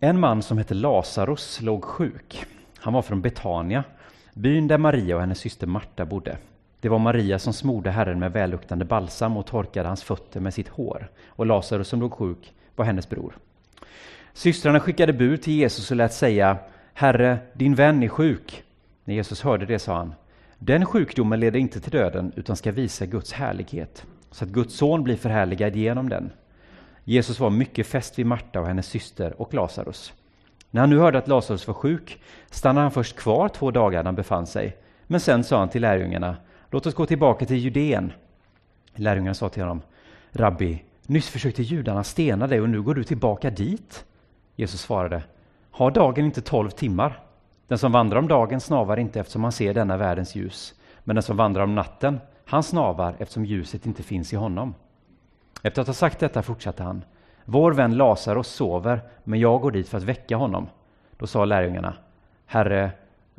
En man som hette Lazarus låg sjuk. Han var från Betania, byn där Maria och hennes syster Marta bodde. Det var Maria som smorde Herren med välluktande balsam och torkade hans fötter med sitt hår. Och Lazarus som låg sjuk var hennes bror. Systrarna skickade bud till Jesus och lät säga Herre, din vän är sjuk. När Jesus hörde det sa han Den sjukdomen leder inte till döden utan ska visa Guds härlighet så att Guds son blir förhärligad genom den. Jesus var mycket fäst vid Marta och hennes syster och Lazarus. När han nu hörde att Lazarus var sjuk stannade han först kvar två dagar där han befann sig. Men sen sa han till lärjungarna, låt oss gå tillbaka till Judeen. Lärjungarna sa till honom, Rabbi, nyss försökte judarna stena dig och nu går du tillbaka dit. Jesus svarade, har dagen inte tolv timmar? Den som vandrar om dagen snavar inte eftersom han ser denna världens ljus, men den som vandrar om natten, han snavar eftersom ljuset inte finns i honom. Efter att ha sagt detta fortsatte han. Vår vän Lazarus sover, men jag går dit för att väcka honom. Då sa lärjungarna, Herre,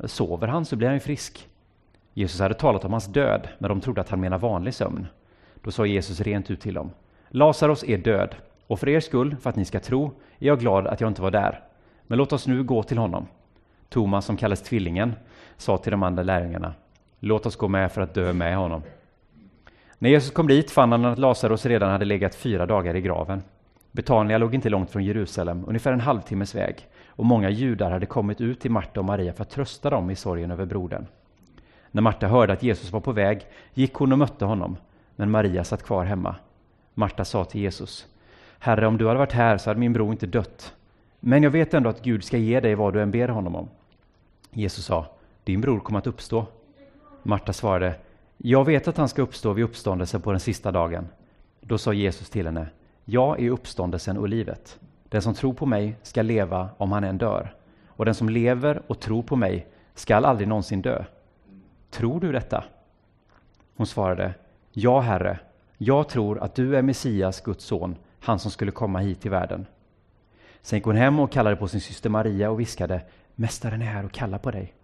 sover han så blir han ju frisk. Jesus hade talat om hans död, men de trodde att han menade vanlig sömn. Då sa Jesus rent ut till dem, Lazarus är död, och för er skull, för att ni ska tro, är jag glad att jag inte var där. Men låt oss nu gå till honom. Thomas, som kallas Tvillingen, sa till de andra lärjungarna, låt oss gå med för att dö med honom. När Jesus kom dit fann han att Lazarus redan hade legat fyra dagar i graven. Betania låg inte långt från Jerusalem, ungefär en halvtimmes väg, och många judar hade kommit ut till Marta och Maria för att trösta dem i sorgen över brodern. När Marta hörde att Jesus var på väg gick hon och mötte honom, men Maria satt kvar hemma. Marta sa till Jesus, Herre, om du hade varit här så hade min bror inte dött. Men jag vet ändå att Gud ska ge dig vad du än ber honom om. Jesus sa, din bror kommer att uppstå. Marta svarade, jag vet att han ska uppstå vid uppståndelsen på den sista dagen. Då sa Jesus till henne, jag är uppståndelsen och livet. Den som tror på mig ska leva om han än dör. Och den som lever och tror på mig skall aldrig någonsin dö. Tror du detta? Hon svarade, ja herre, jag tror att du är Messias, Guds son, han som skulle komma hit till världen. Sen gick hon hem och kallade på sin syster Maria och viskade, Mästaren är här och kallar på dig.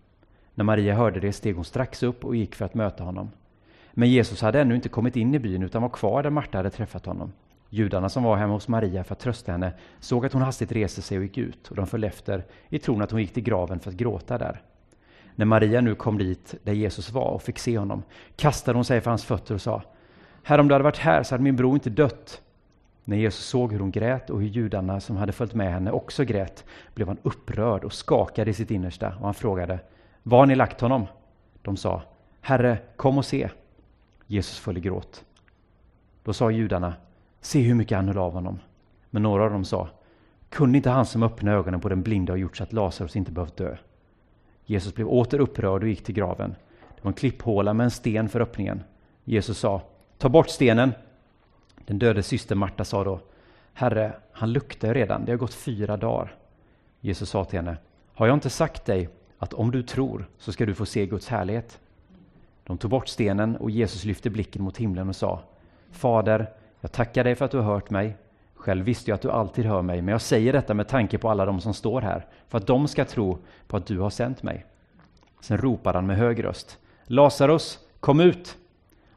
När Maria hörde det steg hon strax upp och gick för att möta honom. Men Jesus hade ännu inte kommit in i byn utan var kvar där Marta hade träffat honom. Judarna som var hemma hos Maria för att trösta henne såg att hon hastigt reste sig och gick ut och de föll efter i tron att hon gick till graven för att gråta där. När Maria nu kom dit där Jesus var och fick se honom kastade hon sig för hans fötter och sa Herre, om du hade varit här så hade min bror inte dött. När Jesus såg hur hon grät och hur judarna som hade följt med henne också grät blev han upprörd och skakade i sitt innersta och han frågade Var har ni lagt honom? De sa Herre, kom och se. Jesus föll i gråt. Då sa judarna Se hur mycket han höll av honom. Men några av dem sa Kunde inte han som öppnade ögonen på den blinde ha gjort så att Lazarus inte behövt dö? Jesus blev åter upprörd och gick till graven. Det var en klipphåla med en sten för öppningen. Jesus sa Ta bort stenen. Den döde syster Marta sa då Herre, han luktar redan, det har gått fyra dagar. Jesus sa till henne Har jag inte sagt dig att om du tror så ska du få se Guds härlighet? De tog bort stenen och Jesus lyfte blicken mot himlen och sa Fader, jag tackar dig för att du har hört mig. Själv visste jag att du alltid hör mig, men jag säger detta med tanke på alla de som står här, för att de ska tro på att du har sänt mig. Sen ropade han med hög röst. Lazarus, kom ut!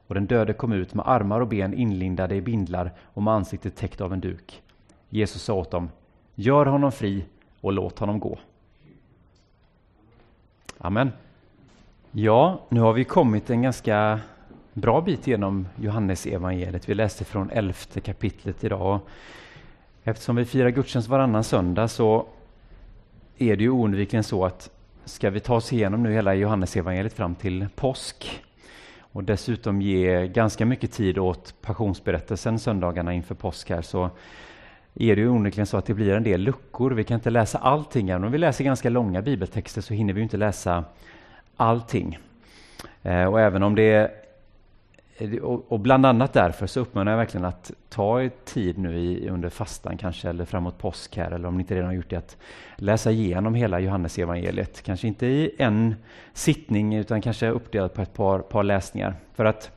Och den döde kom ut med armar och ben inlindade i bindlar och med ansiktet täckt av en duk. Jesus sa åt dem, gör honom fri och låt honom gå. Amen. Ja, nu har vi kommit en ganska bra bit genom Johannes evangeliet. Vi läste från elfte kapitlet idag. Eftersom vi firar gudstjänst varannan söndag så är det ju oundvikligen så att ska vi ta oss igenom nu hela Johannes evangeliet fram till påsk och dessutom ge ganska mycket tid åt passionsberättelsen söndagarna inför påsk här så är det ju onekligen så att det blir en del luckor. Vi kan inte läsa allting. Även om vi läser ganska långa bibeltexter så hinner vi inte läsa allting. Eh, och även om det är och bland annat därför så uppmanar jag verkligen att ta tid nu i, under fastan kanske eller framåt påsk här eller om ni inte redan har gjort det att läsa igenom hela Johannes evangeliet. Kanske inte i en sittning utan kanske uppdelat på ett par, par läsningar. För att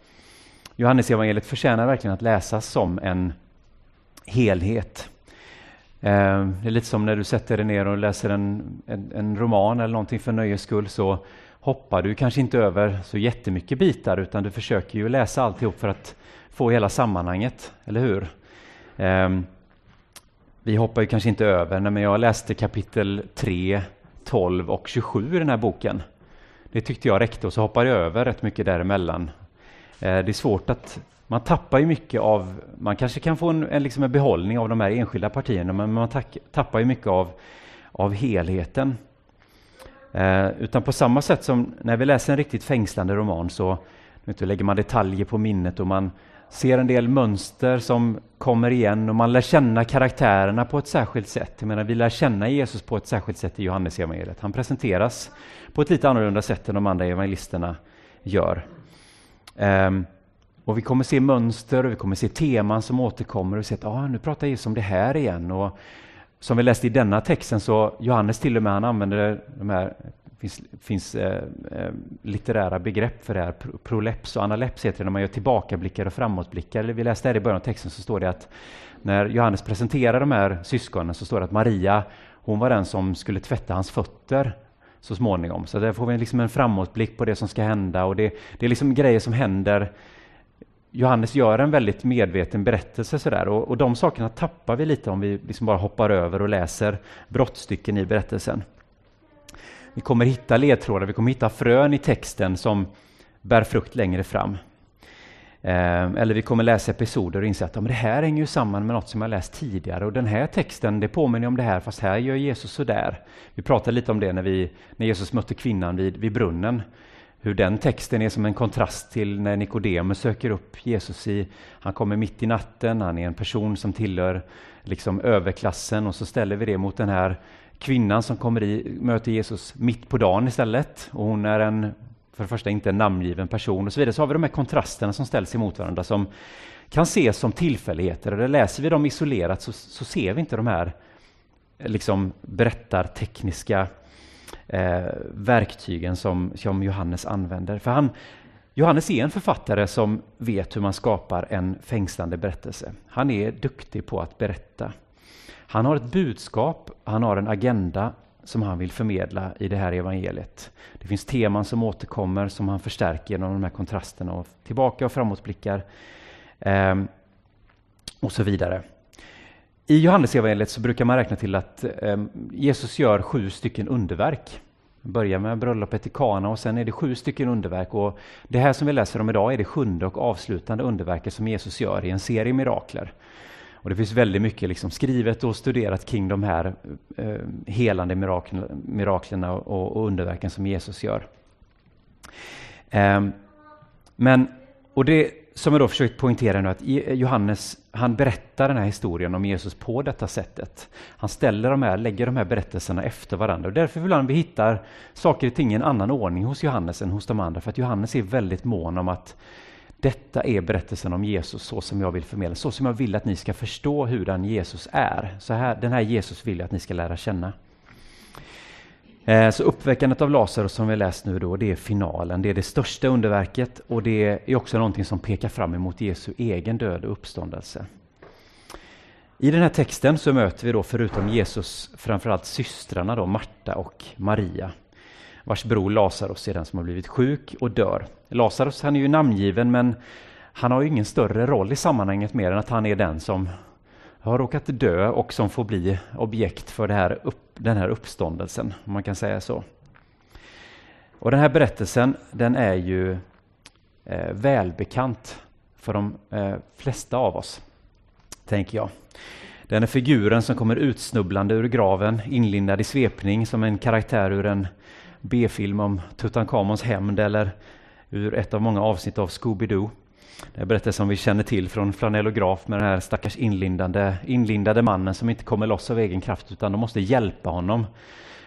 Johannes evangeliet förtjänar verkligen att läsas som en helhet. Eh, det är lite som när du sätter dig ner och läser en, en, en roman eller någonting för nöjes skull så hoppar du kanske inte över så jättemycket bitar utan du försöker ju läsa alltihop för att få hela sammanhanget, eller hur? Um, vi hoppar ju kanske inte över, men jag läste kapitel 3, 12 och 27 i den här boken. Det tyckte jag räckte och så hoppade jag över rätt mycket däremellan. Eh, det är svårt att man tappar ju mycket av, man kanske kan få en, en, liksom en behållning av de här enskilda partierna, men man tack, tappar ju mycket av, av helheten. Eh, utan på samma sätt som när vi läser en riktigt fängslande roman så lägger man detaljer på minnet och man ser en del mönster som kommer igen och man lär känna karaktärerna på ett särskilt sätt. Jag menar, vi lär känna Jesus på ett särskilt sätt i Johannes evangeliet. Han presenteras på ett lite annorlunda sätt än de andra evangelisterna gör. Um, och vi kommer se mönster och vi kommer se teman som återkommer och se att ah, nu pratar Jesus om det här igen. Och som vi läste i denna texten så Johannes till och med han använder de här finns, finns eh, eh litterära begrepp för det här. Proleps och analeps heter det när man gör tillbakablickar och framåtblickar. Vi läste här i början av texten så står det att när Johannes presenterar de här syskonen så står det att Maria, hon var den som skulle tvätta hans fötter så småningom. Så där får vi liksom en framåtblick på det som ska hända och det, det är liksom grejer som händer Johannes gör en väldigt medveten berättelse sådär och, och de sakerna tappar vi lite om vi liksom bara hoppar över och läser brottstycken i berättelsen. Vi kommer hitta ledtrådar, vi kommer hitta frön i texten som bär frukt längre fram. Eh, eller vi kommer läsa episoder och inse att ja, det här hänger ju samman med något som jag läst tidigare och den här texten det påminner om det här fast här gör Jesus sådär. Vi pratade lite om det när, vi, när Jesus mötte kvinnan vid, vid brunnen. Hur den texten är som en kontrast till när Nikodemus söker upp Jesus. i Han kommer mitt i natten, han är en person som tillhör liksom överklassen och så ställer vi det mot den här kvinnan som kommer i, möter Jesus mitt på dagen istället. Och hon är en, för det första inte en namngiven person och så vidare. Så har vi de här kontrasterna som ställs emot varandra som kan ses som tillfälligheter. Och läser vi dem isolerat så, så ser vi inte de här liksom berättartekniska eh, verktygen som, som Johannes använder. För han, Johannes är en författare som vet hur man skapar en fängslande berättelse. Han är duktig på att berätta. Han har ett budskap, han har en agenda som han vill förmedla i det här evangeliet. Det finns teman som återkommer som han förstärker genom de här kontrasterna och tillbaka och framåtblickar eh, och så vidare. I Johannesevangeliet så brukar man räkna till att ehm, Jesus gör sju stycken underverk. Börjar med bröllopet i Kana och sen är det sju stycken underverk. Och det här som vi läser om idag är det sjunde och avslutande underverket som Jesus gör i en serie mirakler. Och det finns väldigt mycket liksom skrivet och studerat kring de här eh, helande miraklerna, miraklerna och, och, underverken som Jesus gör. Eh, men, och det som jag då försökt poängtera nu, att Johannes han berättar den här historien om Jesus på detta sättet. Han ställer de här, lägger de här berättelserna efter varandra och därför vill han vi hittar saker och ting i en annan ordning hos Johannes än hos de andra, för att Johannes är väldigt mån om att detta är berättelsen om Jesus så som jag vill förmedla, så som jag vill att ni ska förstå hur den Jesus är. Så här, den här Jesus vill jag att ni ska lära känna. Eh, så uppväckandet av Lazarus som vi läst nu då, det är finalen. Det är det största underverket och det är också någonting som pekar fram emot Jesu egen död och uppståndelse. I den här texten så möter vi då förutom Jesus framförallt systrarna då, Marta och Maria vars bror Lazarus är den som har blivit sjuk och dör. Lazarus han är ju namngiven men han har ju ingen större roll i sammanhanget mer än att han är den som har råkat dö och som får bli objekt för här upp, den här uppståndelsen, om man kan säga så. Och Den här berättelsen den är ju eh, välbekant för de eh, flesta av oss, tänker jag. Den är figuren som kommer utsnubblande ur graven, inlindad i svepning som en karaktär ur en B-film om Tutankhamons hämnd eller ur ett av många avsnitt av Scooby-Doo. Det är som vi känner till från flanellograf med den här stackars inlindade, inlindade mannen som inte kommer loss av egen kraft utan de måste hjälpa honom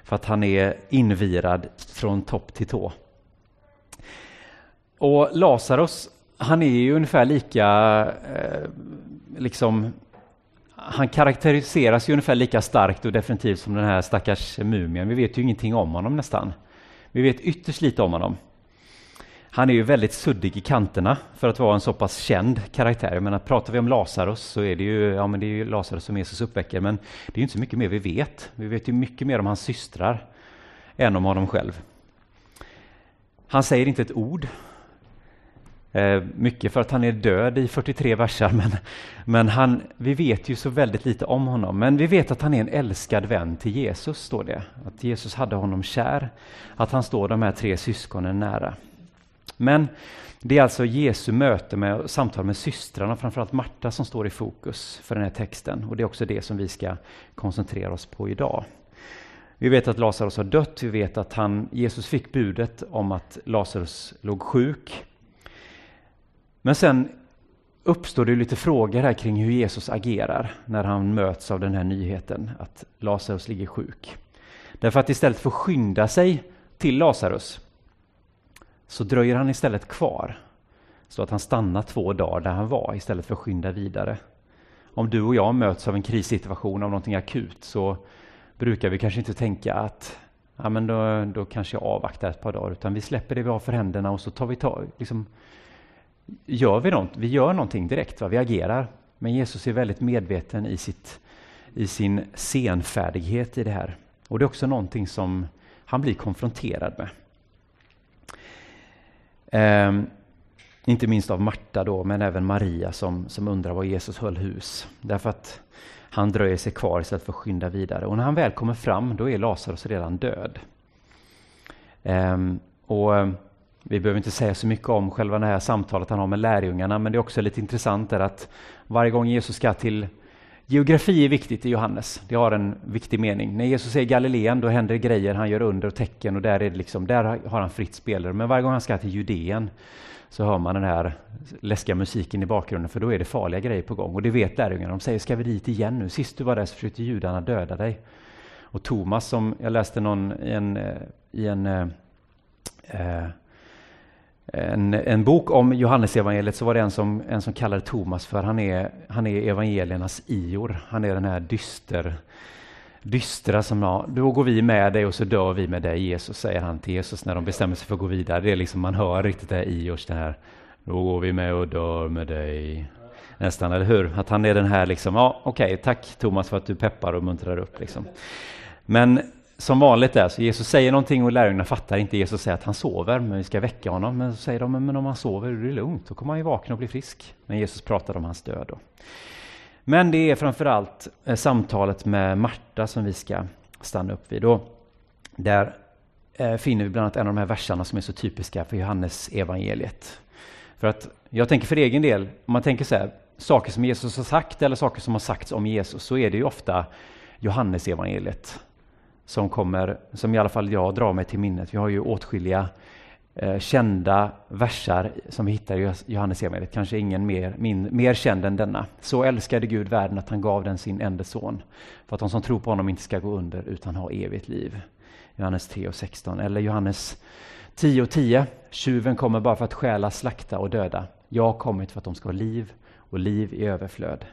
för att han är invirad från topp till tå. Och Lazarus, han är ju ungefär lika eh, liksom han karaktäriseras ju ungefär lika starkt och definitivt som den här stackars mumien. Vi vet ju ingenting om honom nästan. Vi vet ytterst lite om honom. Han är ju väldigt suddig i kanterna för att vara en så pass känd karaktär. Jag menar, pratar vi om Lazarus så är det ju, ja, men det är ju Lazarus som Jesus uppväcker, men det är inte så mycket mer vi vet. Vi vet ju mycket mer om hans systrar än om honom själv. Han säger inte ett ord. Eh, mycket för att han är död i 43 versar, men, men han, vi vet ju så väldigt lite om honom. Men vi vet att han är en älskad vän till Jesus, står det. Att Jesus hade honom kär, att han står de här tre syskonen nära. Men det är alltså Jesu möte med samtal med systrarna, framförallt Marta, som står i fokus för den här texten. Och det är också det som vi ska koncentrera oss på idag. Vi vet att Lazarus har dött, vi vet att han, Jesus fick budet om att Lazarus låg sjuk. Men sen uppstår det lite frågor här kring hur Jesus agerar när han möts av den här nyheten att Lazarus ligger sjuk. Därför att istället för att skynda sig till Lazarus så dröjer han istället kvar. Så att han stannar två dagar där han var istället för att skynda vidare. Om du och jag möts av en krissituation, av någonting akut, så brukar vi kanske inte tänka att ja, men då, då kanske jag avvaktar ett par dagar, utan vi släpper det vi har för händerna och så tar vi tag, liksom, gör vi något, vi gör någonting direkt, va? vi agerar. Men Jesus är väldigt medveten i, sitt, i sin senfärdighet i det här. Och det är också någonting som han blir konfronterad med. Eh, inte minst av Marta då, men även Maria som, som undrar var Jesus höll hus. Därför att han dröjer sig kvar istället för att skynda vidare. Och när han väl kommer fram, då är Lazarus redan död. Ehm, och ehm, vi behöver inte säga så mycket om själva det här samtalet han har med lärjungarna, men det är också lite intressant där att varje gång Jesus ska till Geografi är viktigt i Johannes, det har en viktig mening. När Jesus är i Galileen, då händer grejer, han gör under och tecken och där, är det liksom, där har han fritt spelrum. Men varje gång han ska till Judeen så hör man den här läskiga musiken i bakgrunden, för då är det farliga grejer på gång. Och det vet lärjungarna. De säger, ska vi dit igen nu? Sist du var där så försökte judarna döda dig. Och Thomas, som jag läste någon i en, eh, i en eh, eh en, en bok om Johannesevangeliet så var det en som, en som kallade Thomas för han är, han är evangeliernas Ior. Han är den här dyster, dystra som ja, då går vi med dig och så dör vi med dig Jesus, säger han till Jesus när de bestämmer sig för att gå vidare. Det är liksom, man hör riktigt det här Iors, den här, då går vi med och dör med dig. Nästan, eller hur? Att han är den här liksom, ja okej, okay, tack Thomas för att du peppar och muntrar upp. Liksom. Men som vanligt är, så Jesus säger någonting och lärjungarna fattar inte. Jesus säger att han sover, men vi ska väcka honom. Men så säger de, men om han sover är det lugnt, då kommer han ju vakna och bli frisk. Men Jesus pratar om hans död. Då. Men det är framförallt eh, samtalet med Marta som vi ska stanna upp vid. Och Där eh, finner vi bland annat en av de här verserna som är så typiska för Johannes evangeliet. För att jag tänker för egen del, om man tänker så här, saker som Jesus har sagt eller saker som har sagts om Jesus, så är det ju ofta Johannes evangeliet som kommer, som i alla fall jag drar mig till minnet. Vi har ju åtskilliga eh, kända versar som vi hittar i Johannes evangeliet. kanske ingen mer, min, mer känd än denna. Så älskade Gud världen att han gav den sin enda son, för att de som tror på honom inte ska gå under utan ha evigt liv. Johannes 3 och 16. Eller Johannes 10 och 10. Tjuven kommer bara för att stjäla, slakta och döda. Jag har kommit för att de ska ha liv och liv i överflöd.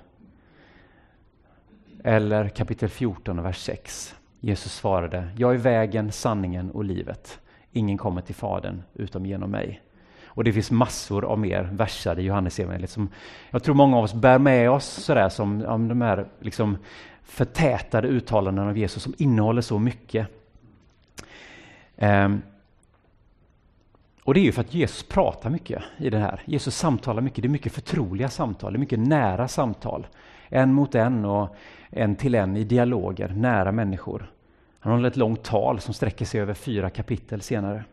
Eller kapitel 14 och vers 6. Jesus svarade, jag är vägen, sanningen och livet. Ingen kommer till Fadern utom genom mig. Och det finns massor av mer verser i Johannesevangeliet som jag tror många av oss bär med oss sådär som om de här liksom förtätade uttalanden av Jesus som innehåller så mycket. Um, och det är ju för att Jesus pratar mycket i det här. Jesus samtalar mycket. Det är mycket förtroliga samtal, det är mycket nära samtal. En mot en och en till en i dialoger, nära människor. Han håller ett långt tal som sträcker sig över fyra kapitel senare.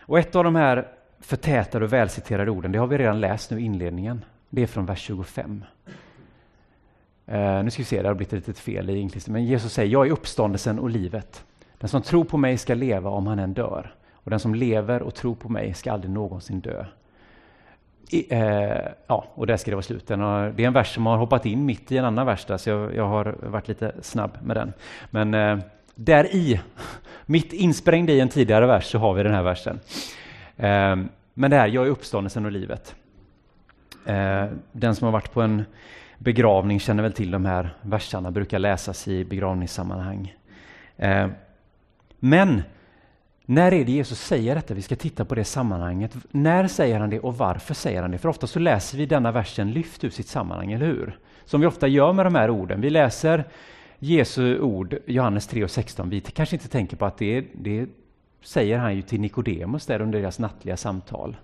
Och ett av de här förtätade och välciterade orden, det har vi redan läst nu i inledningen. Det är från vers 25. Uh, eh, nu ska vi se, det har blivit ett litet fel i inklister, men Jesus säger, jag är uppståndelsen och livet. Den som tror på mig ska leva om han än dör. Och den som lever och tror på mig ska aldrig någonsin dö. I, eh, ja, och där ska det vara slut. Det är en vers som har hoppat in mitt i en annan vers där, så jag, jag har varit lite snabb med den. Men eh, där i, mitt insprängd i en tidigare vers, så har vi den här versen. Eh, men det här, jag är uppståndelsen och livet. Eh, den som har varit på en begravning känner väl till de här verserna, brukar läsas i begravningssammanhang. Eh, men när är det Jesus säger detta? Vi ska titta på det sammanhanget. När säger han det och varför säger han det? För ofta så läser vi denna versen lyft ur sitt sammanhang, eller hur? Som vi ofta gör med de här orden. Vi läser Jesu ord, Johannes 3 och 16. Vi kanske inte tänker på att det, det säger han ju till Nikodemus där under deras nattliga samtal.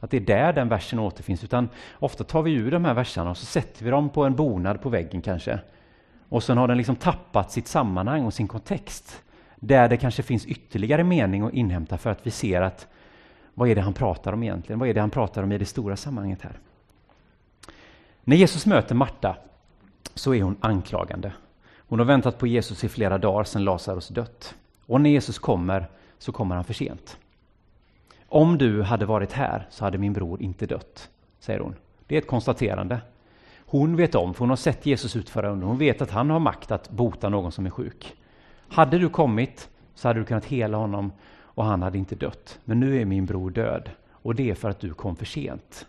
att det är där den versen återfinns, utan ofta tar vi ur de här verserna och så sätter vi dem på en bonad på väggen kanske. Och sen har den liksom tappat sitt sammanhang och sin kontext. Där det kanske finns ytterligare mening att inhämta för att vi ser att vad är det han pratar om egentligen? Vad är det han pratar om i det stora sammanhanget här? När Jesus möter Marta så är hon anklagande. Hon har väntat på Jesus i flera dagar sedan Lazarus dött. Och när Jesus kommer så kommer han för sent. Om du hade varit här så hade min bror inte dött, säger hon. Det är ett konstaterande. Hon vet om, för hon har sett Jesus utföra under. Hon vet att han har makt att bota någon som är sjuk. Hade du kommit så hade du kunnat hela honom och han hade inte dött. Men nu är min bror död och det är för att du kom för sent.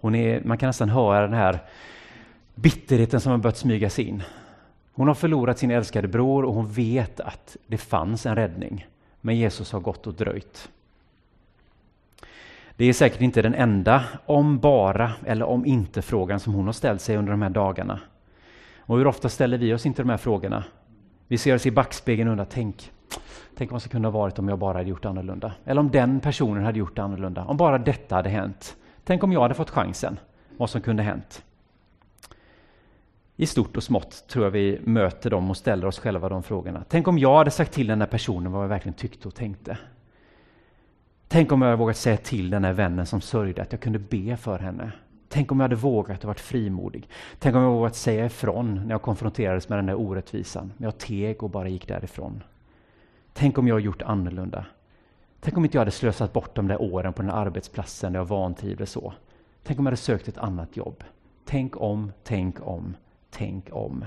Hon är, man kan nästan höra den här bitterheten som har börjat smyga sig in. Hon har förlorat sin älskade bror och hon vet att det fanns en räddning. Men Jesus har gått och dröjt. Det är säkert inte den enda om bara eller om inte frågan som hon har ställt sig under de här dagarna. Och hur ofta ställer vi oss inte de här frågorna? Vi ser oss i backspegeln och undrar, tänk, tänk vad som kunde ha varit om jag bara hade gjort annorlunda. Eller om den personen hade gjort annorlunda. Om bara detta hade hänt. Tänk om jag hade fått chansen. Vad som kunde hänt. I stort och smått tror jag vi möter dem och ställer oss själva de frågorna. Tänk om jag hade sagt till den där personen vad jag verkligen tyckte och tänkte. Tänk om jag hade vågat säga till den där vännen som sörjde att jag kunde be för henne. Tänk om jag hade vågat och varit frimodig. Tänk om jag vågat säga ifrån när jag konfronterades med den där orättvisan. Men jag teg och bara gick därifrån. Tänk om jag gjort annorlunda. Tänk om inte jag hade slösat bort de där åren på den där arbetsplatsen där jag vantrivdes så. Tänk om jag hade sökt ett annat jobb. Tänk om, tänk om, tänk om.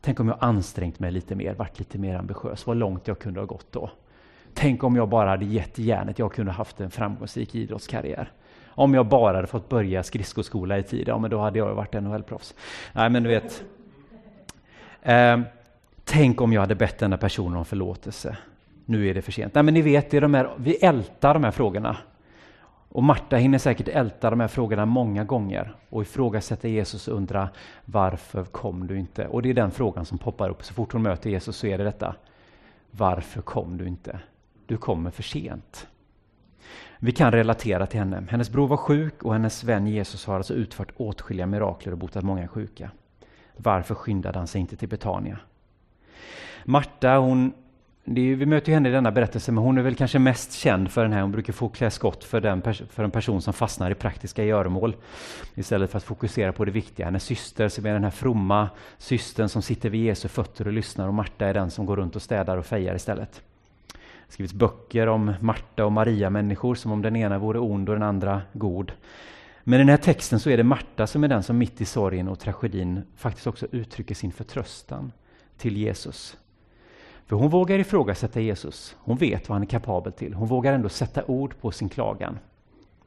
Tänk om jag ansträngt mig lite mer, varit lite mer ambitiös, vad långt jag kunde ha gått då. Tänk om jag bara hade gett järnet, jag kunde haft en framgångsrik idrottskarriär. Om jag bara hade fått börja skridskoskola i tid, ja men då hade jag varit NHL-proffs. Nej men du vet. Eh, tänk om jag hade bett den personen om förlåtelse. Nu är det för sent. Nej men ni vet, det är de här, vi ältar de här frågorna. Och Marta hinner säkert älta de här frågorna många gånger och ifrågasätta Jesus och undra varför kom du inte? Och det är den frågan som poppar upp så fort hon möter Jesus så är det detta. Varför kom du inte? Du kommer för sent. Vi kan relatera till henne. Hennes bror var sjuk och hennes vän Jesus har alltså utfört åtskilliga mirakler och botat många sjuka. Varför skyndade han sig inte till Betania? Marta, hon, är, vi möter henne i denna berättelse, men hon är väl kanske mest känd för den här, hon brukar få klä skott för, den, för en person som fastnar i praktiska göromål istället för att fokusera på det viktiga. Hennes syster, som är den här fromma systern som sitter vid Jesu fötter och lyssnar och Marta är den som går runt och städar och fejar istället skrivits böcker om Marta och Maria-människor som om den ena vore ond och den andra god. Men i den här texten så är det Marta som är den som mitt i sorgen och tragedin faktiskt också uttrycker sin förtröstan till Jesus. För hon vågar ifrågasätta Jesus. Hon vet vad han är kapabel till. Hon vågar ändå sätta ord på sin klagan,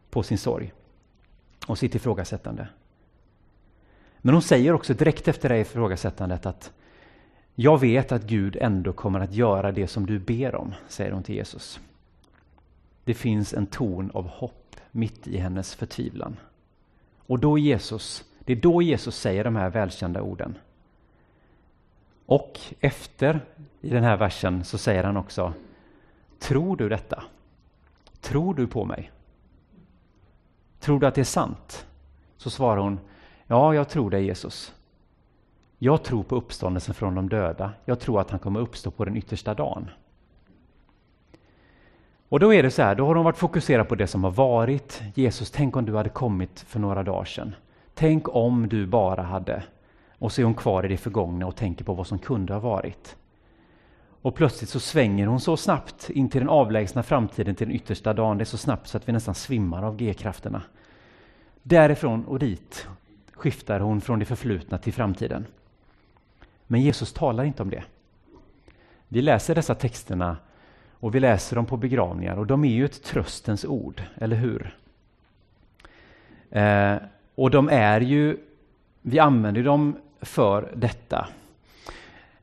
på sin sorg och sitt ifrågasättande. Men hon säger också direkt efter det ifrågasättandet att jag vet att Gud ändå kommer att göra det som du ber om, säger hon till Jesus. Det finns en ton av hopp mitt i hennes förtvivlan. Och då Jesus, det är då Jesus säger de här välkända orden. Och efter, i den här versen, så säger han också Tror du detta? Tror du på mig? Tror du att det är sant? Så svarar hon Ja, jag tror dig, Jesus. Jag tror på uppståndelsen från de döda. Jag tror att han kommer uppstå på den yttersta dagen. Och då är det så här, då har de varit fokuserade på det som har varit. Jesus, tänk om du hade kommit för några dagar sedan. Tänk om du bara hade. Och så är hon kvar i det förgångna och tänker på vad som kunde ha varit. Och plötsligt så svänger hon så snabbt in till den avlägsna framtiden, till den yttersta dagen. Det är så snabbt så att vi nästan svimmar av G-krafterna. Därifrån och dit skiftar hon från det förflutna till framtiden. Men Jesus talar inte om det. Vi läser dessa texterna och vi läser dem på begravningar och de är ju ett tröstens ord, eller hur? Eh, och de är ju, vi använder dem för detta.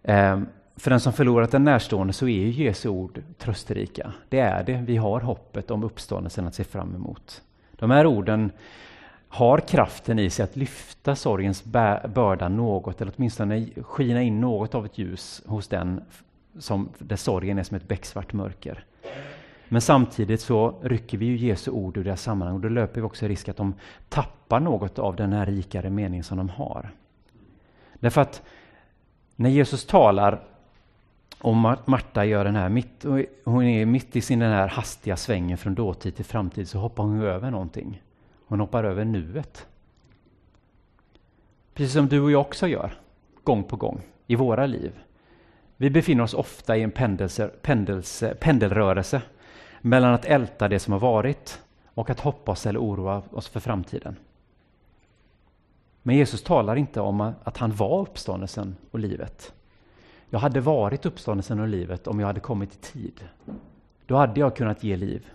Eh, för den som förlorat en närstående så är ju Jesu ord trösterika. Det är det. Vi har hoppet om uppståndelsen att se fram emot. De här orden har kraften i sig att lyfta sorgens börda något, eller åtminstone skina in något av ett ljus hos den som, där sorgen är som ett becksvart mörker. Men samtidigt så rycker vi ju Jesu ord ur deras sammanhang och då löper vi också risk att de tappar något av den här rikare mening som de har. Därför att när Jesus talar om att Marta gör den här, mitt, hon är mitt i sin den här hastiga svängen från dåtid till framtid så hoppar hon över någonting. Hon hoppar över nuet. Precis som du och jag också gör, gång på gång, i våra liv. Vi befinner oss ofta i en pendelse, pendelse, pendelrörelse mellan att älta det som har varit och att hoppas eller oroa oss för framtiden. Men Jesus talar inte om att han var uppståndelsen och livet. Jag hade varit uppståndelsen och livet om jag hade kommit i tid. Då hade jag kunnat ge liv.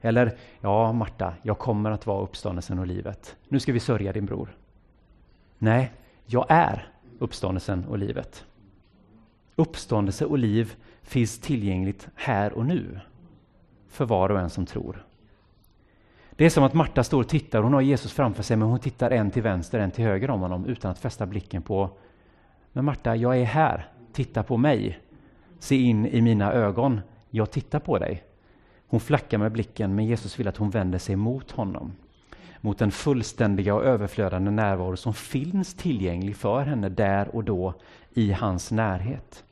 Eller, ja Marta, jag kommer att vara uppståndelsen och livet. Nu ska vi sörja din bror. Nej, jag är uppståndelsen och livet. Uppståndelse och liv finns tillgängligt här och nu för var och en som tror. Det är som att Marta står och tittar, hon har Jesus framför sig men hon tittar en till vänster, en till höger om honom utan att fästa blicken på Men Marta, jag är här, titta på mig. Se in i mina ögon, jag tittar på dig. Hon flackar med blicken men Jesus vill att hon vänder sig mot honom. Mot den fullständiga och överflödande närvaro som finns tillgänglig för henne där och då i hans närhet.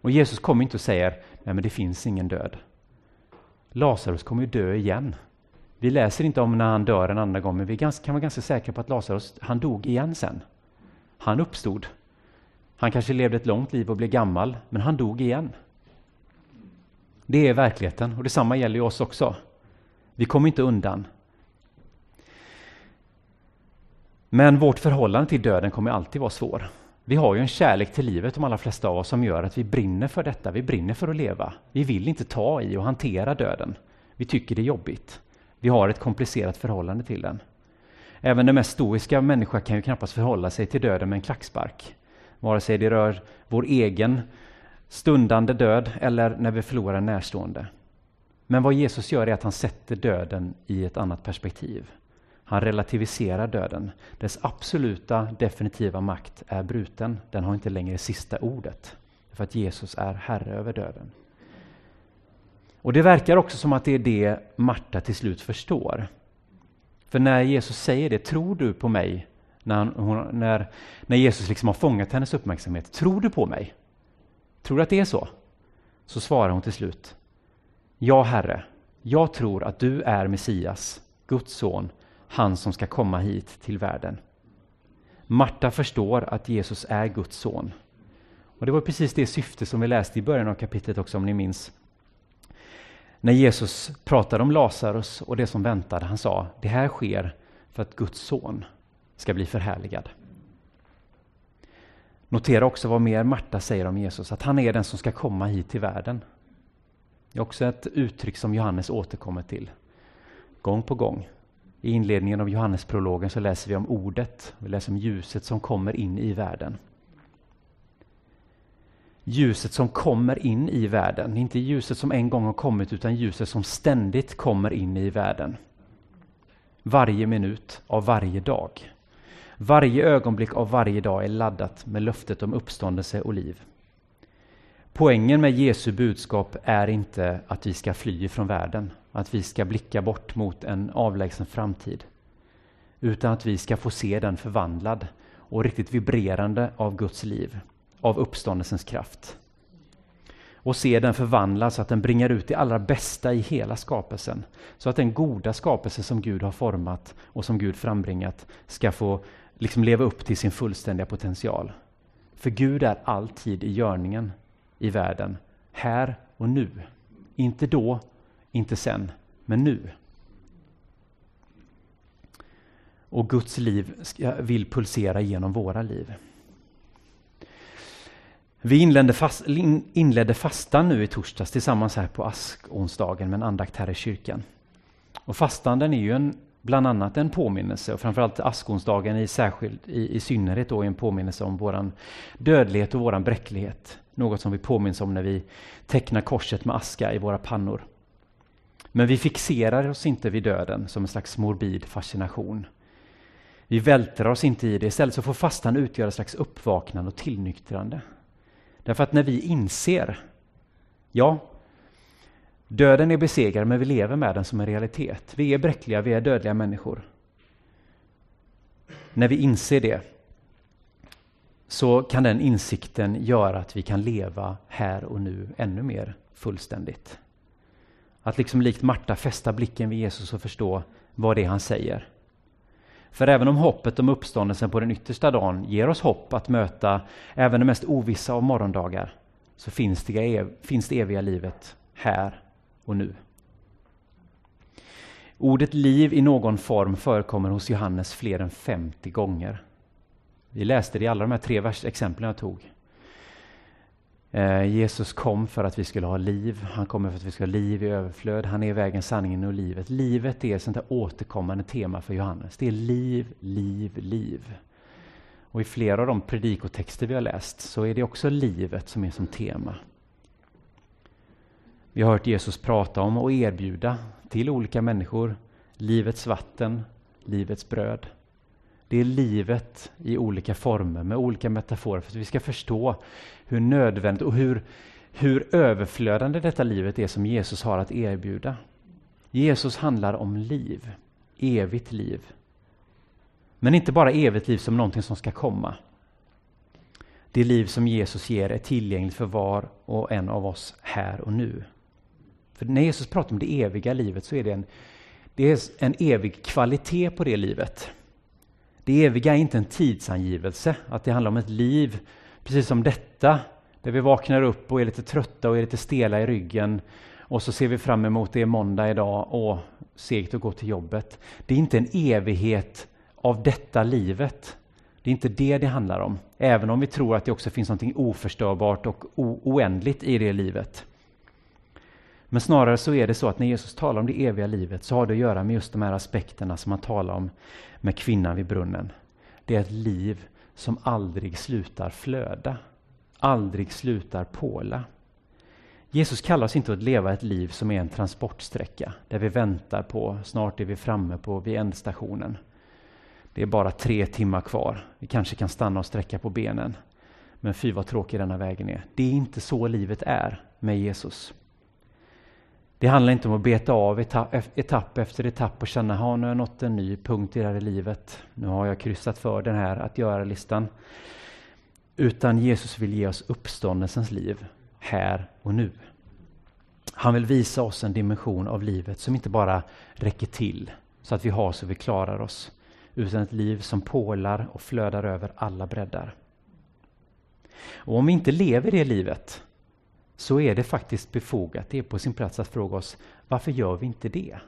Och Jesus kommer inte och säger, nej men det finns ingen död. Lazarus kommer ju dö igen. Vi läser inte om när han dör en andra gång, men vi kan vara ganska säkra på att Lazarus, han dog igen sen. Han uppstod. Han kanske levde ett långt liv och blev gammal, men han dog igen. Det är verkligheten och detsamma gäller ju oss också. Vi kommer inte undan. Men vårt förhållande till döden kommer alltid vara svår. Vi har ju en kärlek till livet, de allra flesta av oss, som gör att vi brinner för detta. Vi brinner för att leva. Vi vill inte ta i och hantera döden. Vi tycker det är jobbigt. Vi har ett komplicerat förhållande till den. Även den mest stoiska människa kan ju knappast förhålla sig till döden med en klackspark. Vare sig det rör vår egen stundande död eller när vi förlorar en närstående. Men vad Jesus gör är att han sätter döden i ett annat perspektiv. Han relativiserar döden. Dess absoluta definitiva makt är bruten. Den har inte längre sista ordet. För att Jesus är herre över döden. Och det verkar också som att det är det Marta till slut förstår. För när Jesus säger det, tror du på mig? När, hon, när, när Jesus liksom har fångat hennes uppmärksamhet, tror du på mig? Tror du att det är så? Så svarar hon till slut, Ja, Herre, jag tror att du är Messias, Guds son, han som ska komma hit till världen. Marta förstår att Jesus är Guds son. Och Det var precis det syfte som vi läste i början av kapitlet också, om ni minns. När Jesus pratade om Lazarus och det som väntade, han sa, det här sker för att Guds son ska bli förhärligad. Notera också vad mer Marta säger om Jesus, att han är den som ska komma hit till världen. Det är också ett uttryck som Johannes återkommer till, gång på gång. I inledningen av Johannesprologen så läser vi om ordet, vi läser om ljuset som kommer in i världen. Ljuset som kommer in i världen, inte ljuset som en gång har kommit utan ljuset som ständigt kommer in i världen. Varje minut av varje dag. Varje ögonblick av varje dag är laddat med löftet om uppståndelse och liv. Poängen med Jesu budskap är inte att vi ska fly från världen, att vi ska blicka bort mot en avlägsen framtid. Utan att vi ska få se den förvandlad och riktigt vibrerande av Guds liv, av uppståndelsens kraft. Och se den förvandlad så att den bringar ut det allra bästa i hela skapelsen. Så att den goda skapelse som Gud har format och som Gud frambringat ska få liksom leva upp till sin fullständiga potential. För Gud är alltid i görningen i världen, här och nu. Inte då, inte sen, men nu. Och Guds liv vill pulsera genom våra liv. Vi inledde, fast, inledde fastan nu i torsdags tillsammans här på askonsdagen med en andakt här i kyrkan. Och fastan är ju en, bland annat en påminnelse och framförallt askonsdagen i, särskild, i, i synnerhet då en påminnelse om vår dödlighet och vår bräcklighet. Något som vi påminns om när vi tecknar korset med aska i våra pannor. Men vi fixerar oss inte vid döden som en slags morbid fascination. Vi vältrar oss inte i det, istället så får fastan utgöra ett slags uppvaknande och tillnyktrande. Därför att när vi inser, ja, Döden är besegrad, men vi lever med den som en realitet. Vi är bräckliga, vi är dödliga människor. När vi inser det så kan den insikten göra att vi kan leva här och nu ännu mer fullständigt. Att liksom likt Marta fästa blicken vid Jesus och förstå vad det är han säger. För även om hoppet om uppståndelsen på den yttersta dagen ger oss hopp att möta även det mest ovissa av morgondagar, så finns det, finns det eviga livet här och nu. Ordet liv i någon form förekommer hos Johannes fler än 50 gånger. Vi läste det i alla de här tre exemplen jag tog. Eh, Jesus kom för att vi skulle ha liv. Han kommer för att vi ska ha liv i överflöd. Han är vägen, sanningen och livet. Livet är ett sånt där återkommande tema för Johannes. Det är liv, liv, liv. Och i flera av de predikotexter vi har läst så är det också livet som är som tema. Vi har hört Jesus prata om och erbjuda till olika människor livets vatten, livets bröd. Det är livet i olika former med olika metaforer för att vi ska förstå hur nödvändigt och hur, hur överflödande detta livet är som Jesus har att erbjuda. Jesus handlar om liv, evigt liv. Men inte bara evigt liv som någonting som ska komma. Det liv som Jesus ger är tillgängligt för var och en av oss här och nu. För när Jesus pratar om det eviga livet så är det en, det är en evig kvalitet på det livet. Det eviga är inte en tidsangivelse, att det handlar om ett liv precis som detta, där vi vaknar upp och är lite trötta och är lite stela i ryggen och så ser vi fram emot det är måndag idag och segt att gå till jobbet. Det är inte en evighet av detta livet. Det är inte det det handlar om, även om vi tror att det också finns något oförstörbart och oändligt i det livet. Men snarare så är det så att när Jesus talar om det eviga livet så har det att göra med just de här aspekterna som han talar om med kvinnan vid brunnen. Det är ett liv som aldrig slutar flöda, aldrig slutar påla. Jesus kallar oss inte att leva ett liv som är en transportsträcka, där vi väntar på, snart är vi framme på vid ändstationen. Det är bara tre timmar kvar, vi kanske kan stanna och sträcka på benen. Men fy vad tråkig denna vägen är. Det är inte så livet är med Jesus. Det handlar inte om att beta av etapp, etapp efter etapp och känna att nu har jag nått en ny punkt i det här livet. Nu har jag kryssat för den här att göra-listan. Utan Jesus vill ge oss uppståndelsens liv här och nu. Han vill visa oss en dimension av livet som inte bara räcker till så att vi har så vi klarar oss. Utan ett liv som pålar och flödar över alla breddar. Och om vi inte lever det livet så är det faktiskt befogat, det är på sin plats att fråga oss varför gör vi inte det?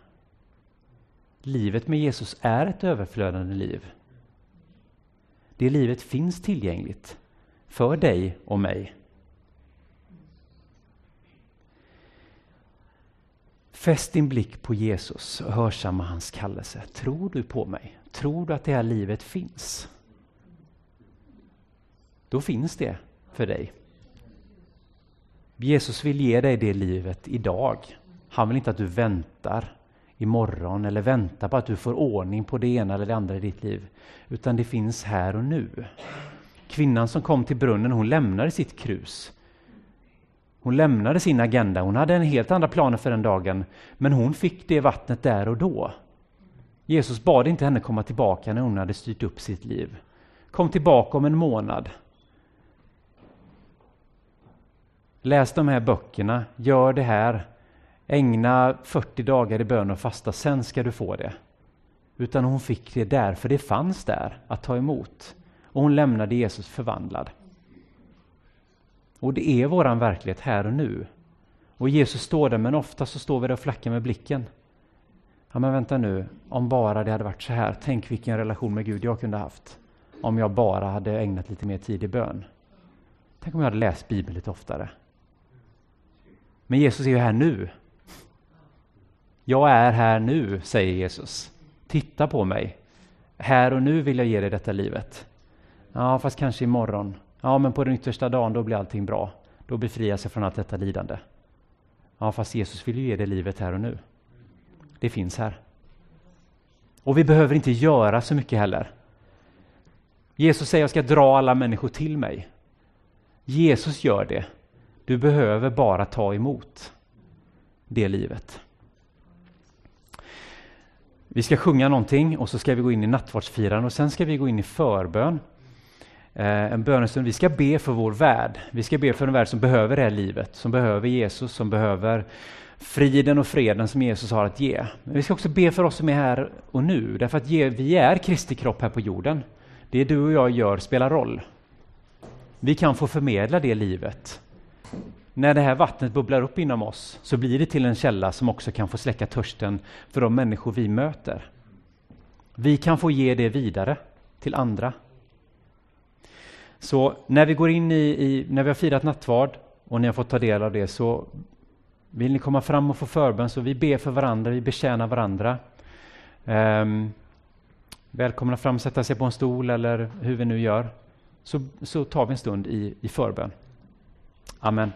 Livet med Jesus är ett överflödande liv. Det livet finns tillgängligt för dig och mig. Fäst din blick på Jesus och hörsamma hans kallelse. Tror du på mig? Tror du att det här livet finns? Då finns det för dig. Jesus vill ge dig det livet idag. Han vill inte att du väntar imorgon eller väntar på att du får ordning på det ena eller det andra i ditt liv. Utan det finns här och nu. Kvinnan som kom till brunnen, hon lämnade sitt krus. Hon lämnade sin agenda, hon hade en helt andra planer för den dagen. Men hon fick det vattnet där och då. Jesus bad inte henne komma tillbaka när hon hade styrt upp sitt liv. Kom tillbaka om en månad. Läs de här böckerna, gör det här. Ägna 40 dagar i bön och fasta, sen ska du få det. Utan hon fick det där, för det fanns där att ta emot. Och hon lämnade Jesus förvandlad. Och det är våran verklighet här och nu. Och Jesus står där, men ofta så står vi där och flackar med blicken. Ja, men vänta nu, om bara det hade varit så här. Tänk vilken relation med Gud jag kunde haft. Om jag bara hade ägnat lite mer tid i bön. Tänk om jag hade läst Bibeln lite oftare. Men Jesus är ju här nu. Jag är här nu, säger Jesus. Titta på mig. Här och nu vill jag ge dig detta livet. Ja, fast kanske imorgon. Ja, men på den yttersta dagen, då blir allting bra. Då befrias jag från allt detta lidande. Ja, fast Jesus vill ju ge dig livet här och nu. Det finns här. Och vi behöver inte göra så mycket heller. Jesus säger jag ska dra alla människor till mig. Jesus gör det. Du behöver bara ta emot. det livet. Vi ska sjunga någonting och så ska vi gå in i nattvardsfirande och sen ska vi gå in i förbön. Eh, en bönestund. Vi ska be för vår värld. Vi ska be för en värld som behöver det här livet, som behöver Jesus, som behöver friden och freden som Jesus har att ge. Men vi ska också be för oss som är här och nu, därför att vi är Kristi kropp här på jorden. Det du och jag gör spelar roll. Vi kan få förmedla det livet. När det här vattnet bubblar upp inom oss så blir det till en källa som också kan få släcka törsten för de människor vi möter. Vi kan få ge det vidare till andra. Så när vi går in i, i, när vi har firat nattvard och ni har fått ta del av det så vill ni komma fram och få förbön så vi ber för varandra, vi betjänar varandra. Um, välkomna fram, sätta sig på en stol eller hur vi nu gör. Så, så tar vi en stund i, i förbön. Amen.